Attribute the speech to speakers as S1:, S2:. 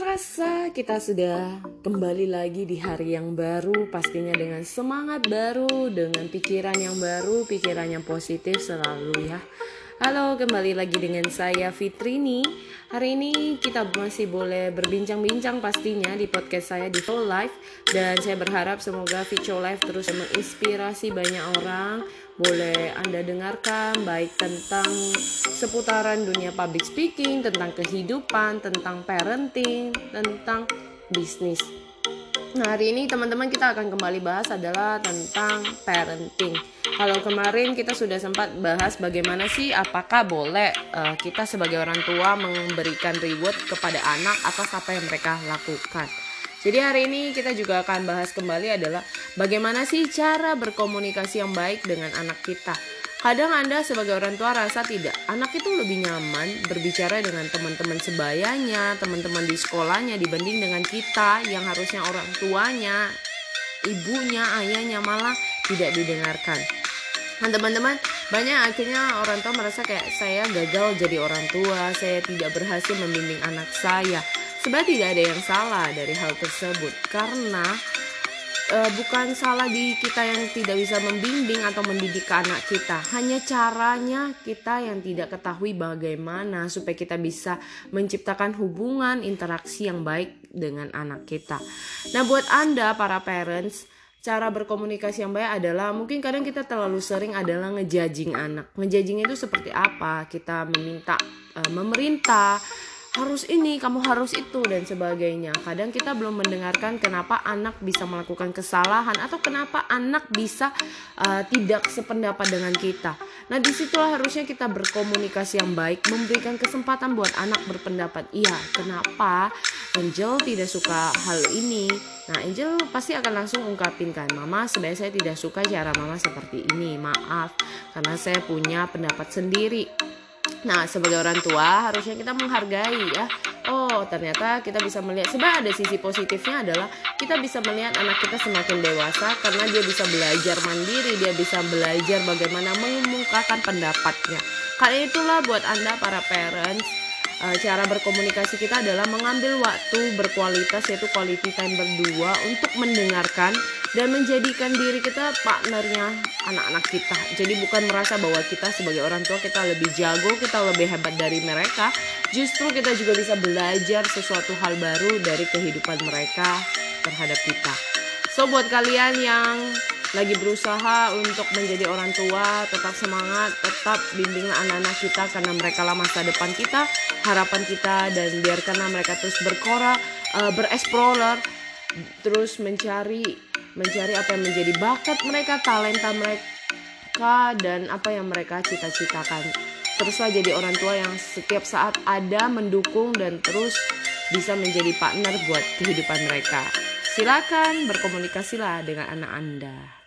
S1: terasa kita sudah kembali lagi di hari yang baru Pastinya dengan semangat baru, dengan pikiran yang baru, pikiran yang positif selalu ya Halo, kembali lagi dengan saya Fitrini Hari ini kita masih boleh berbincang-bincang pastinya di podcast saya di Show Life Dan saya berharap semoga Show Life terus menginspirasi banyak orang. Boleh Anda dengarkan baik tentang seputaran dunia public speaking, tentang kehidupan, tentang parenting, tentang bisnis. Nah, hari ini teman-teman kita akan kembali bahas adalah tentang parenting. Kalau kemarin kita sudah sempat bahas bagaimana sih apakah boleh uh, kita sebagai orang tua memberikan reward kepada anak atas apa yang mereka lakukan. Jadi hari ini kita juga akan bahas kembali adalah bagaimana sih cara berkomunikasi yang baik dengan anak kita. Kadang Anda sebagai orang tua rasa tidak, anak itu lebih nyaman berbicara dengan teman-teman sebayanya, teman-teman di sekolahnya dibanding dengan kita yang harusnya orang tuanya, ibunya, ayahnya malah tidak didengarkan. Nah teman-teman, banyak akhirnya orang tua merasa kayak saya gagal jadi orang tua, saya tidak berhasil membimbing anak saya. Sebenarnya tidak ada yang salah dari hal tersebut karena e, bukan salah di kita yang tidak bisa membimbing atau mendidik anak kita. Hanya caranya kita yang tidak ketahui bagaimana supaya kita bisa menciptakan hubungan interaksi yang baik dengan anak kita. Nah, buat Anda para parents, cara berkomunikasi yang baik adalah mungkin kadang kita terlalu sering adalah ngejajing anak. Ngejajing itu seperti apa? Kita meminta e, memerintah harus ini, kamu harus itu dan sebagainya. Kadang kita belum mendengarkan kenapa anak bisa melakukan kesalahan atau kenapa anak bisa uh, tidak sependapat dengan kita. Nah, di situlah harusnya kita berkomunikasi yang baik, memberikan kesempatan buat anak berpendapat. Iya, kenapa Angel tidak suka hal ini? Nah, Angel pasti akan langsung ungkapin kan, Mama sebenarnya saya tidak suka cara Mama seperti ini. Maaf, karena saya punya pendapat sendiri Nah, sebagai orang tua harusnya kita menghargai ya. Oh, ternyata kita bisa melihat sebenarnya ada sisi positifnya adalah kita bisa melihat anak kita semakin dewasa karena dia bisa belajar mandiri, dia bisa belajar bagaimana mengumumkakan pendapatnya. Karena itulah buat Anda para parents uh, cara berkomunikasi kita adalah mengambil waktu berkualitas yaitu quality time berdua untuk mendengarkan dan menjadikan diri kita partnernya anak-anak kita. Jadi bukan merasa bahwa kita sebagai orang tua kita lebih jago, kita lebih hebat dari mereka. Justru kita juga bisa belajar sesuatu hal baru dari kehidupan mereka terhadap kita. So buat kalian yang lagi berusaha untuk menjadi orang tua, tetap semangat, tetap bimbinglah anak-anak kita karena mereka lah masa depan kita, harapan kita dan biarkanlah mereka terus berkora, uh, bereksplorer, terus mencari mencari apa yang menjadi bakat mereka, talenta mereka dan apa yang mereka cita-citakan. Teruslah jadi orang tua yang setiap saat ada mendukung dan terus bisa menjadi partner buat kehidupan mereka. Silakan berkomunikasilah dengan anak Anda.